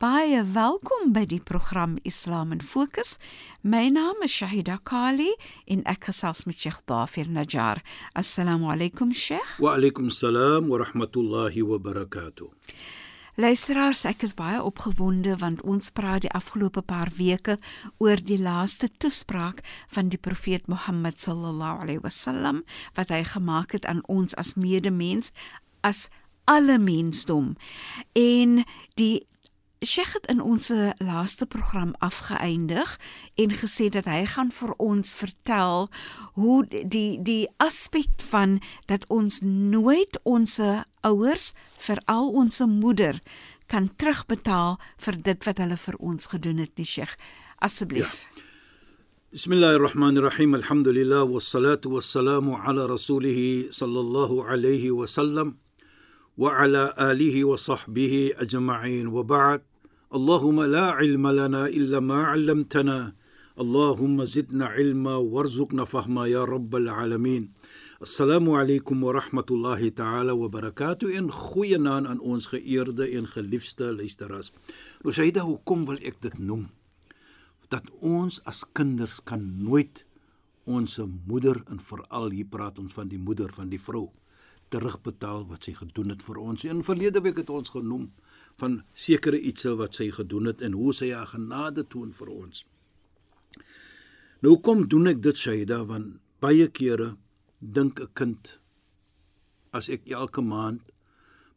Baie welkom by die program Islam in Fokus. My naam is Shahida Kali en ek gesels met Sheikh Dafir Najjar. Assalamu alaykum Sheikh. Wa alaykum salaam wa rahmatullahi wa barakatuh. Luisteraars, ek is baie opgewonde want ons praat die afgelope paar weke oor die laaste toespraak van die profeet Mohammed sallallahu alaihi wasallam wat hy gemaak het aan ons as medemens as alle mensdom. En die Sheikh het in ons laaste program afgeëindig en gesê dat hy gaan vir ons vertel hoe die die aspek van dat ons nooit ons ouers, veral ons moeder, kan terugbetaal vir dit wat hulle vir ons gedoen het, nie Sheikh. Asseblief. Ja. Bismillahirrahmanirrahim. Alhamdulillah wassalatu wassalamu ala rasulih sallallahu alayhi wa sallam wa ala alihi wa sahbihi ajma'in wa Allahume la ilme lena illa ma allamtena. Allahumme zidna ilma verzukna fahma ya rabbel alamin. Assalamu alaykum wa rahmatullahi ta'ala wa barakatuh. En goeienaand aan ons geëerde en geliefde luisteraars. Rosaida, hoekom wil ek dit noem? Dat ons as kinders kan nooit ons moeder en veral hier praat ons van die moeder van die vrou terugbetaal wat sy gedoen het vir ons. In verlede week het ons genoem van sekere ietsie wat sy gedoen het en hoe sy haar genade toon vir ons. Nou kom doen ek dit Shaida want baie kere dink 'n kind as ek elke maand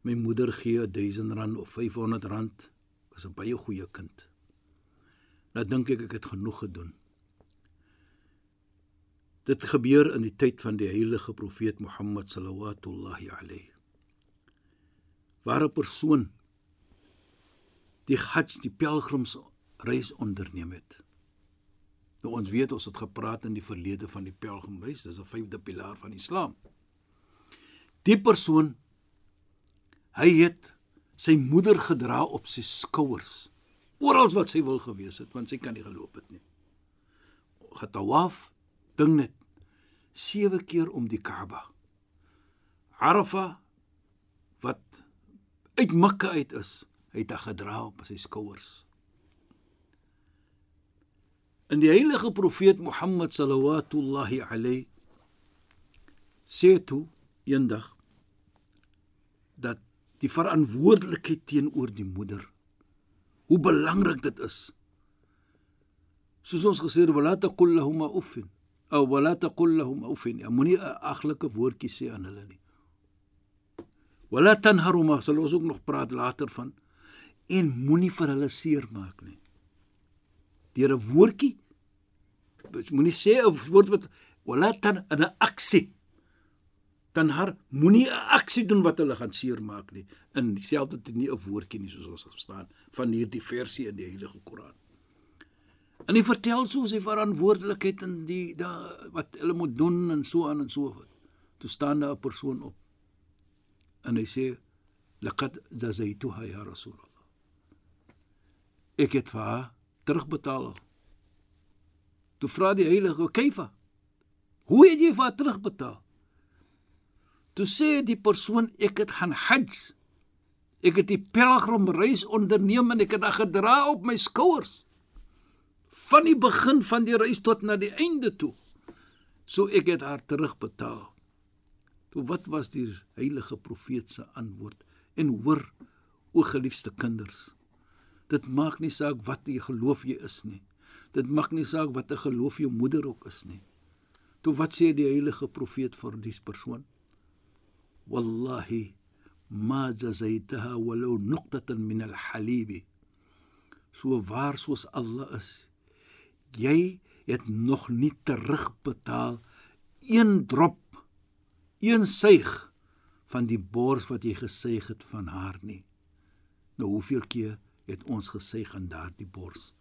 my moeder gee 1000 rand of 500 rand is 'n baie goeie kind. Nou dink ek ek het genoeg gedoen. Dit gebeur in die tyd van die heilige profeet Mohammed sallallahu alayhi. Waar 'n persoon die Hajj, die pelgrimsreis onderneem het. Nou ons weet ons het gepraat in die verlede van die pelgrimreis, dis 'n vyfde pilaar van Islam. Die persoon hy het sy moeder gedra op sy skouers oral wat sy wil gewees het want sy kan nie geloop het nie. Getawaf ding net 7 keer om die Kaaba. Arafa wat uit Mekka uit is, het haar gedra op sy skouers. In die heilige profeet Mohammed sallallahu alayhi sê toe eendag dat die verantwoordelikheid teenoor die moeder hoe belangrik dit is. Soos ons gesê het, wala taqul lahum uffin of wala taqul lahum uffin. Ja, moenie 'n aglike woordjie sê aan hulle nie. Wala tanharuma, sal ons ook nog praat later van en moenie vir hulle seermaak nie. Deur 'n woordjie moenie sê 'n woord wat wala tan 'n aksie dan haar moenie 'n aksie doen wat hulle gaan seermaak nie. In dieselfde te nie 'n woordjie nie soos ons verstaan van hierdie versie in die Heilige Koran. En hy vertel so sy verantwoordelikheid in die da wat hulle moet doen en so aan en so. Toe staan daar 'n persoon op. En hy sê laqad jazaituha ya rasulullah ek het vir haar terugbetaal. Toe vra die heilige Keifa, hoe het jy vir haar terugbetaal? Toe sê die persoon ek het gaan Hajj. Ek het die pelgrimreis onderneem en ek het haar gedra op my skouers van die begin van die reis tot na die einde toe. So ek het haar terugbetaal. Toe wat was die heilige profeet se antwoord? En hoor o geliefde kinders, Dit maak nie saak wat jy geloof jy is nie. Dit maak nie saak wat 'n geloof jou moeder ook is nie. Toe wat sê die heilige profeet vir die persoon? Wallahi ma jazaitaha walau nuqtatan min al-halib. So waar soos Allah is. Jy het nog nie terugbetaal een drop een suig van die bors wat jy gesuig het van haar nie. Nou hoeveel keer het ons gesuig aan daardie bors?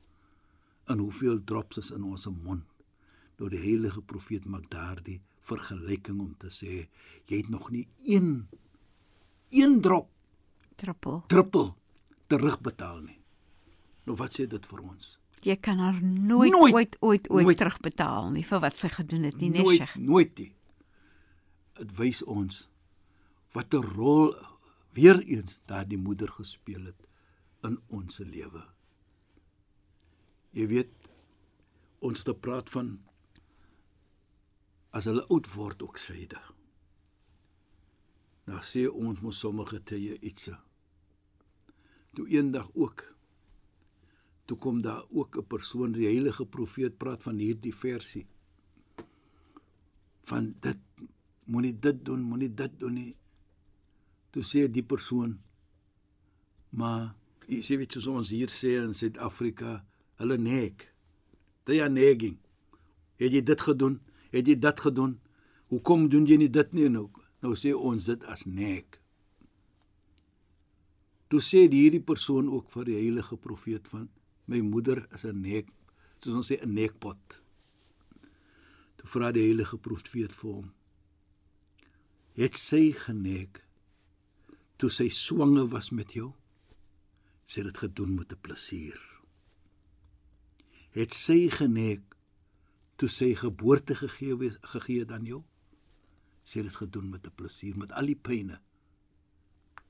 En hoeveel drops is in ons mond? Nou die heilige profeet maak daardie vergelyking om te sê jy het nog nie een een drop druppel druppel terugbetaal nie. Nou wat sê dit vir ons? jy kan haar nooit Nooit. ooit ooit ooit Nooit. terugbetaal nie vir wat sy gedoen het nie, nee nooit Sheikh. nooit nie. Dit wys ons wat 'n rol weer eens daardie moeder gespeel het in ons lewe. Jy weet ons te praat van as hulle oud word ook syde. Nou sê ons mos sommige tye ietsie. Toe eendag ook toe kom daar ook 'n persoon, die heilige profeet praat van hierdie versie van dit moenie dit doen, moenie dit doen nie. Toe sê die persoon maar jy sê weet soos ons hier sê in Suid-Afrika, hulle nek. They are nagging. Het jy dit gedoen? Het jy dit gedoen? Hoekom doen jy nie dit nie nou? Nou sê ons dit as nek. Toe sê die hierdie persoon ook vir die heilige profeet van my moeder is 'n nek, soos ons sê 'n nekpot. Toe vra die heilige profeet vir hom: "Het sy genek toe sy swanger was met jou?" Sy het dit gedoen met 'n plesier. Het sy genek toe sy geboorte gegee gegee jou? Sy het dit gedoen met 'n plesier, met al die pyne.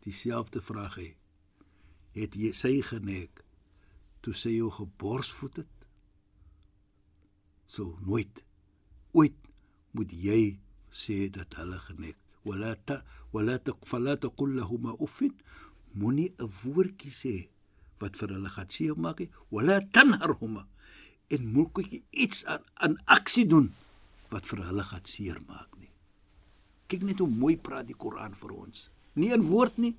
Dieselfde vraag hy: Het jy sy genek toe sy jou geborsvoed het? So nooit ooit moet jy sê dat hulle genek. Wala ta wala taqfala taqul lahum uffin. Moenie 'n woordjie sê wat vir hulle gaan seer maak nie. Wala tanharhuma. En moet iets aan, aan aksie doen wat vir hulle gaan seer maak nie. Kyk net hoe mooi praat die Koran vir ons. Nie in woord nie,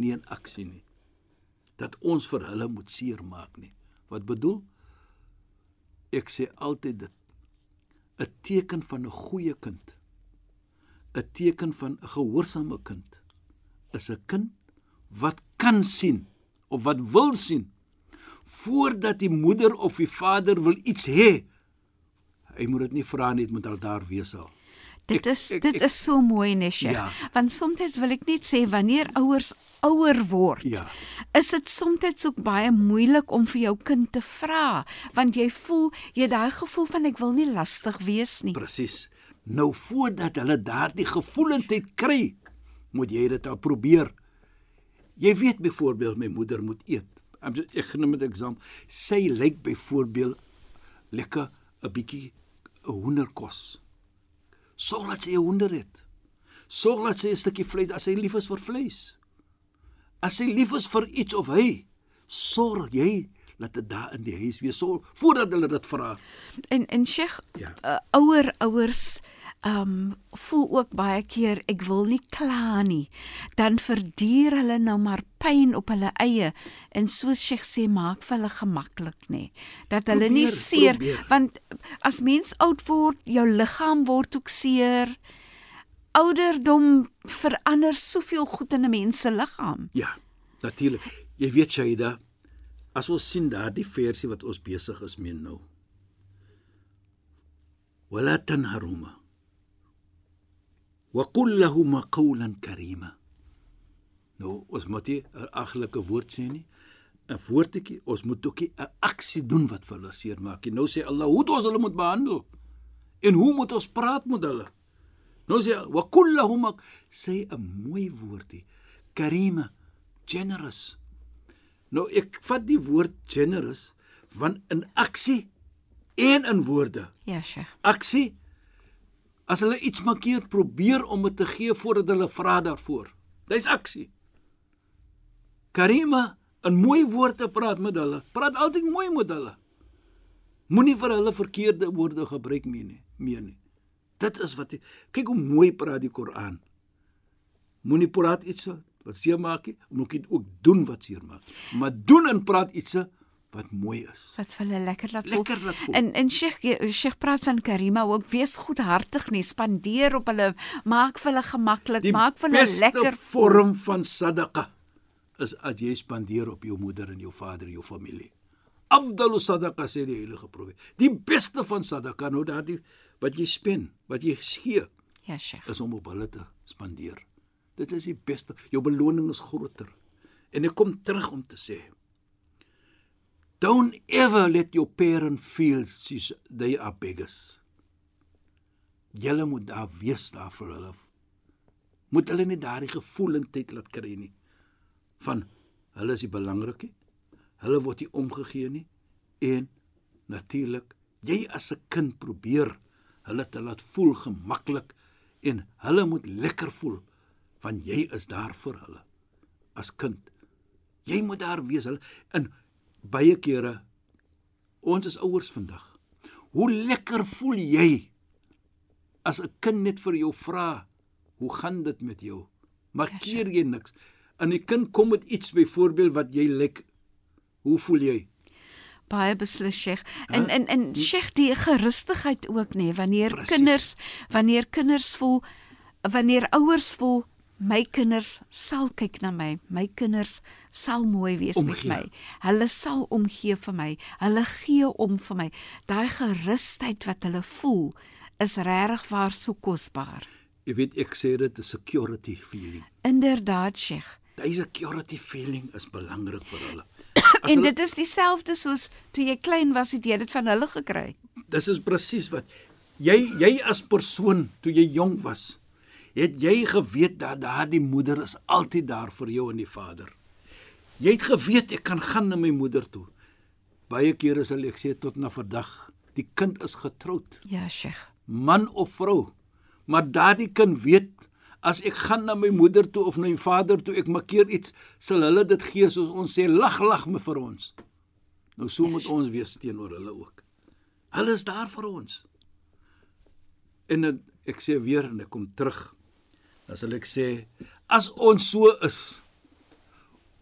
nie in aksie nie. Dat ons vir hulle moet seer maak nie. Wat bedoel? Ek sê altyd dit 'n teken van 'n goeie kind. 'n teken van 'n gehoorsame kind is 'n kind wat kan sien of wat wil sien voordat die moeder of die vader wil iets hê. Hy moet dit nie vra nie, dit moet al daar wees al. Dit Ek- is ek- dit ek- is so mooi Sheikh. Ja. Want soms wil ek net sê wanneer ouers ouer word, Ja. is dit soms ook baie moeilik om vir jou kind te vra, want jy voel jy daai gevoel van ek wil nie lastig wees nie. Presies. Nou voordat hulle daardie gevoelendheid kry, moet jy dit al probeer. Jy weet byvoorbeeld my moeder moet eet. I'm just, ek genoem dit eksaam. Sy lyk byvoorbeeld lekker 'n bietjie 'n hoenderkos. Sorg dat sy 'n hoender het. Sorg dat sy 'n stukkie vleis as sy lief is vir vleis. As sy lief is vir iets of hy, sorg jy dat dit daar in die huis wees sorg voordat hulle dit vra. En en Sheikh, Ja. uh, ouer ouers um voel ook baie keer ek wil nie kla nie. Dan verduur hulle nou maar pyn op hulle eie en soos Sheikh sê maak vir hulle gemaklik nê. Dat hulle nie Probeer, seer probeer. want as mens oud word, jou liggaam word ook seer. Ouderdom verander soveel goed in 'n mens se liggaam. Ja, natuurlik. Jy weet Shaida, as ons sien daardie versie wat ons besig is mee nou. Wala tanharuma. Qul lahum qawlan karima. Nou, ons moet nie 'n aglike woord sê nie. 'n Woordetjie, ons moet ook nie 'n aksie doen wat vir hulle seer maak nie. Nou sê Allah hoe ons hulle moet behandel. En hoe moet ons praat met hulle? Nou sê wa qul lahum sê 'n mooi woordie. Karima, generous. Nou ek vat die woord generous want in aksie en in woorde. Ja, Sheikh. Aksie as hulle iets markeer, probeer om dit te gee voordat hulle vra daarvoor. Dis aksie. Karima, 'n mooi woord te praat met hulle. Praat altyd mooi met hulle. Moenie vir hulle verkeerde woorde gebruik mee nie, meer nie. Dit is wat die, kyk hoe mooi praat die Koran. Moenie praat iets wat seermaak nie, moet jy ook doen wat seermaak. Maar doen en praat iets wat mooi is. wat vir hulle lekker laat voel. Lekker laat voel. En en Sheikh jy- Sheikh praat van Karima ook wees goedhartig nie, spandeer op hulle, maak vir hulle gemaklik, Die maak vir hulle beste lekker vorm van sadaqa is as jy spandeer op jou moeder en jou vader, jou familie. Afdalu sadaqa sê die heilige profeet. Die beste van sadaqa nou daardie wat jy spen, wat jy gee, Ja, Sheikh. is om op hulle te spandeer. Dit is die beste. Jou beloning is groter. En ek kom terug om te sê Don't ever let your parent feel she's, they are beggars. Julle moet daar wees daar vir hulle. Moet hulle nie daardie gevoelendheid laat kry nie van hulle is nie belangrik nie. Hulle word nie omgegee nie en natuurlik jy as 'n kind probeer hulle te laat voel gemaklik en hulle moet lekker voel want jy is daar vir hulle as kind. Jy moet daar wees hulle in baie kere ons is ouers vandag. Hoe lekker voel jy as 'n kind net vir jou vra, "Hoe gaan dit met jou?" Maar keer jy niks. En die kind kom met iets byvoorbeeld wat jy lek. Hoe voel jy? Baie beslis Sheikh. En en en Sheikh die gerustigheid ook nê wanneer Precies. kinders wanneer kinders voel wanneer ouers voel my kinders sal kyk na my. My kinders sal mooi wees Omgee. met my. Hulle sal omgee vir my. Hulle gee om vir my. Daai gerusheid wat hulle voel is regtig waar so kosbaar. Jy weet ek sê dit is security feeling. Inderdaad Sheikh. Daai security feeling is belangrik vir hulle. As En hulle- dit is dieselfde soos toe jy klein was, het jy dit van hulle gekry. Dis is presies wat jy jy as persoon toe jy jonk was, het jy geweet dat daardie moeder is altyd daar vir jou en die vader. Jy het geweet ek kan gaan na my moeder toe. Baie kere sal ek sê tot na vandag, die kind is getroud, Ja, Sheikh. man of vrou. Maar daardie kind weet as ek gaan na my moeder toe of na my vader toe, ek markeer iets, sal hulle dit gee soos ons sê lag lag me vir ons. Nou so moet ons wees teenoor hulle ook. Hulle is daar vir ons. En ek sê weer en ek kom terug. Dan sal ek sê as ons so is,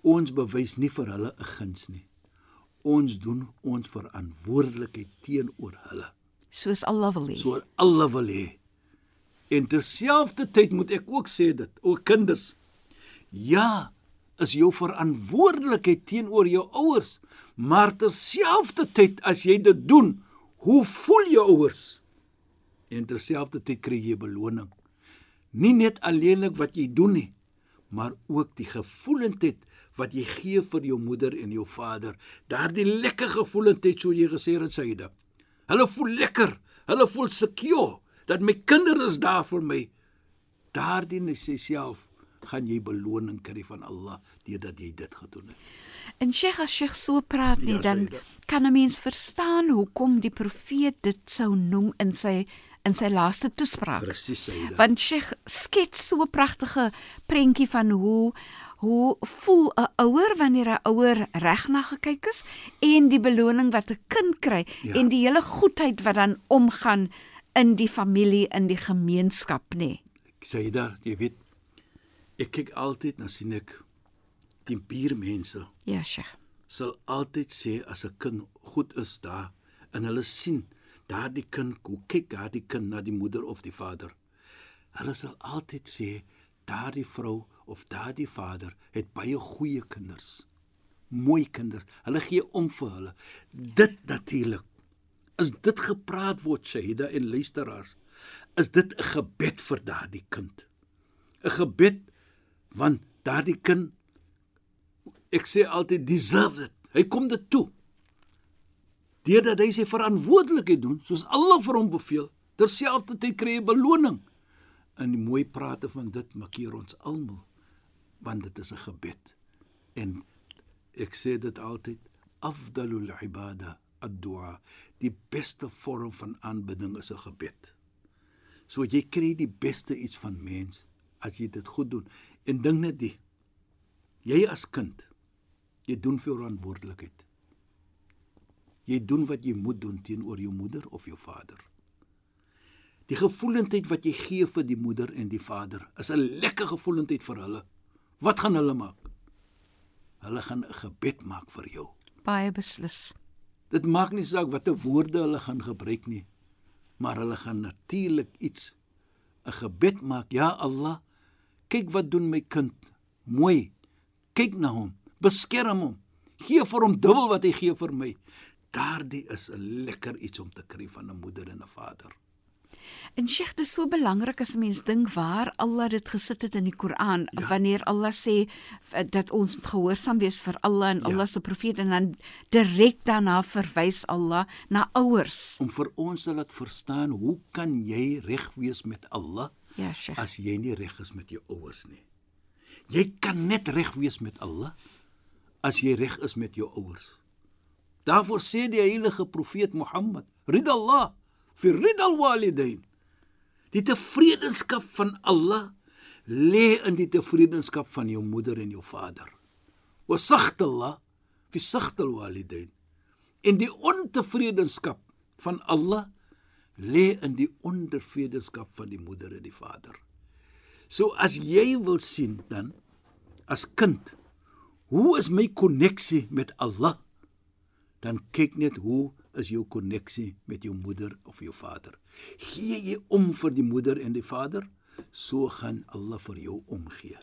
ons bewys nie vir hulle 'n guns nie. Ons doen ons verantwoordelikheid teenoor hulle. Soos Allah wil hê. So Allah wil hê. En terselfdertyd moet ek ook sê dit, o kinders. Ja, is jou verantwoordelikheid teenoor jou ouers, maar terselfdertyd as jy dit doen, hoe voel jou ouers? En terselfdertyd kry jy beloning. Nie net alleenlik wat jy doen nie, maar ook die gevoelendheid wat jy gee vir jou moeder en jou vader. Daardie lekker gevoelendheid so jy gesê het Saida. Hulle voel lekker. Hulle voel secure dat my kinders is daar vir my. Daardie is self gaan jy beloning kry van Allah deurdat jy dit gedoen het. En Sheikh as Sheikh so praat nie, Ja, dan kan 'n mens verstaan hoekom die profeet dit sou noem in sy in sy laaste toespraak. Presies Saida. Want Sheikh skets so 'n pragtige prentjie van hoe hoe voel 'n ouer wanneer 'n ouer reg na gekyk is en die beloning wat 'n kind kry Ja. en die hele goedheid wat dan omgaan in die familie, in die gemeenskap, nê. Saida, jy weet ek kyk altyd na sien ek die buurmense Ja, Sheikh. sal altyd sê as 'n kind goed is daar en hulle sien daardie kind hoe kyk daardie kind na die moeder of die vader. Hulle sal altyd sê daardie vrou of daardie vader het baie goeie kinders. Mooi kinders. Hulle gee om vir hulle. Dit natuurlik. As dit gepraat word Shahida en luisteraars, is dit 'n gebed vir daardie kind. 'n Gebed want daardie kind ek sê altyd deserve dit. Hy kom dit toe. Deurdat hy sy verantwoordelikheid doen, soos Allah vir hom beveel, terselfdertyd kry hy beloning. In die mooi prate van dit markeer ons almal want dit is 'n gebed. En ek sê dit altyd afdalul ibada ad-du'a. Die beste vorm van aanbidding is 'n gebed. So jy kry die beste iets van mens as jy dit goed doen. En dink net die jy as kind jy doen vir verantwoordelikheid. Jy doen wat jy moet doen teenoor jou moeder of jou vader. Die gevoelendheid wat jy gee vir die moeder en die vader is 'n lekker gevoelendheid vir hulle Wat gaan hulle maak? Hulle gaan 'n gebed maak vir jou. Baie beslis. Dit maak nie saak watter woorde hulle gaan gebruik nie, maar hulle gaan natuurlik iets 'n gebed maak. Ja Allah, kyk wat doen my kind. Mooi. Kyk na hom. Beskerm hom. Gee vir hom dubbel wat hy gee vir my. Daardie is 'n lekker iets om te kry van 'n moeder en 'n vader. En Sheikh, dit is so belangrik as 'n mens dink waar Allah dit gesit het in die Koran, ja. wanneer Allah sê dat ons gehoorsaam wees vir Allah en ja. Allah se profeet en dan direk daarna verwys Allah na ouers. Om vir ons te laat verstaan hoe kan jy reg wees met Allah? Ja, Sheikh. As jy nie reg is met jou ouers nie. Jy kan net reg wees met Allah as jy reg is met jou ouers. Daarvoor sê die heilige profeet Mohammed, "Ridallah fi ridal walidain." Die tevredenskap van Allah lê in die tevredenskap van jou moeder en jou vader. Wa sakhtallah fi sakhtal walidain. En die ontevredenskap van Allah lê in die ondervredenskap van die moeder en die vader. So as jy wil sien dan as kind, hoe is my koneksie met Allah? Dan kyk net hoe is jou koneksie met jou moeder of jou vader. Gee jy om vir die moeder en die vader, so gaan Allah vir jou omgee.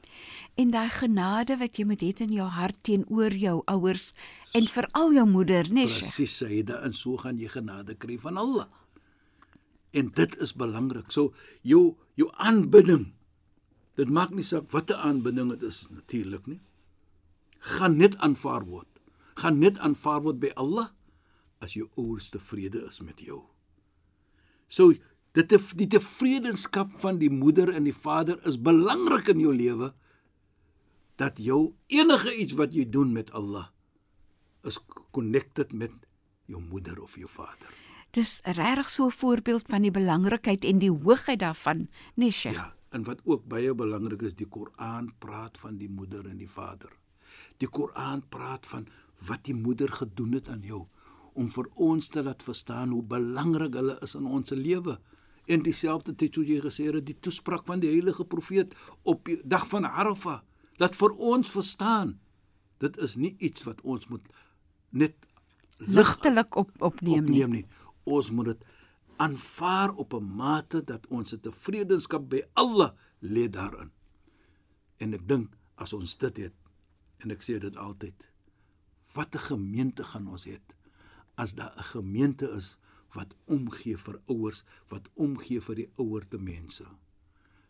En daai genade wat jy moet hê in jou hart teenoor jou ouers en veral jou moeder, né? Presies, Saida, en so gaan jy genade kry van Allah. En dit is belangrik. So jou jou aanbidding. Dit maak nie saak watter aanbidding dit is natuurlik nie. Gaan net aanvaar word. Gaan net aanvaar word by Allah as jou ouers tevrede is met jou. So dit die tevredenskap van die moeder en die vader is belangrik in jou lewe dat jou enige iets wat jy doen met Allah is connected met jou moeder of jou vader. Dis regtig so 'n voorbeeld van die belangrikheid en die hoogheid daarvan, nee Sheikh. Ja, en wat ook baie belangrik is, die Koran praat van die moeder en die vader. Die Koran praat van wat die moeder gedoen het aan jou om vir ons te laat verstaan hoe belangrik hulle is in ons lewe. En dieselfde tyd soos jy gesê het, die toespraak van die heilige profeet op die dag van Arafah, dat vir ons verstaan. Dit is nie iets wat ons moet net ligtelik op opneem, opneem nie. nie. Ons moet dit aanvaar op 'n mate dat ons 'n tevredenskap by Allah lê daarin. En ek dink as ons dit het en ek sê dit altyd, wat 'n gemeente gaan ons hê? as daar 'n gemeente is wat omgee vir ouers, wat omgee vir die ouerte mense,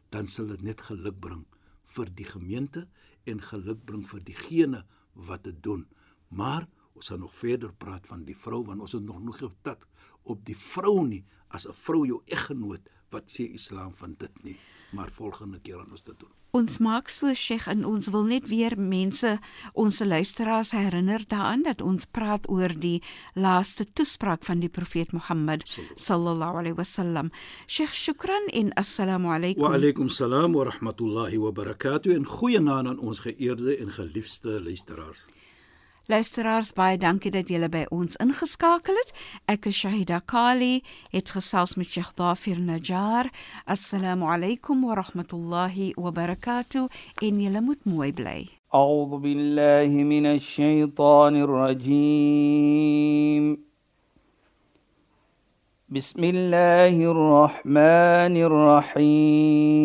dan sal dit net geluk bring vir die gemeente en geluk bring vir diegene wat dit doen. Maar ons gaan nog verder praat van die vrou want ons het nog nog getat op die vrou nie as 'n vrou jou eggenoot wat sê Islam van dit nie, maar volgende keer aan ons dit doen. Ons maak so Sheikh en ons wil net weer mense ons luisteraars herinner daaraan dat ons praat oor die laaste toespraak van die profeet Mohammed sallallahu alaihi wasallam. Sheikh shukran en assalamu alaykum. Wa alaykum salaam wa rahmatullahi wa barakatuh en goeienaand aan ons geëerde en geliefde luisteraars. Luisteraars, baie dankie dat julle by ons ingeskakel het. Ek is Shahida Kali, het gesels met Sheikh Dafir Najjar. Assalamu alaykum wa rahmatullahi wa barakatuh. En julle moet mooi bly. أعوذ بالله من الشيطان الرجيم بسم الله الرحمن الرحيم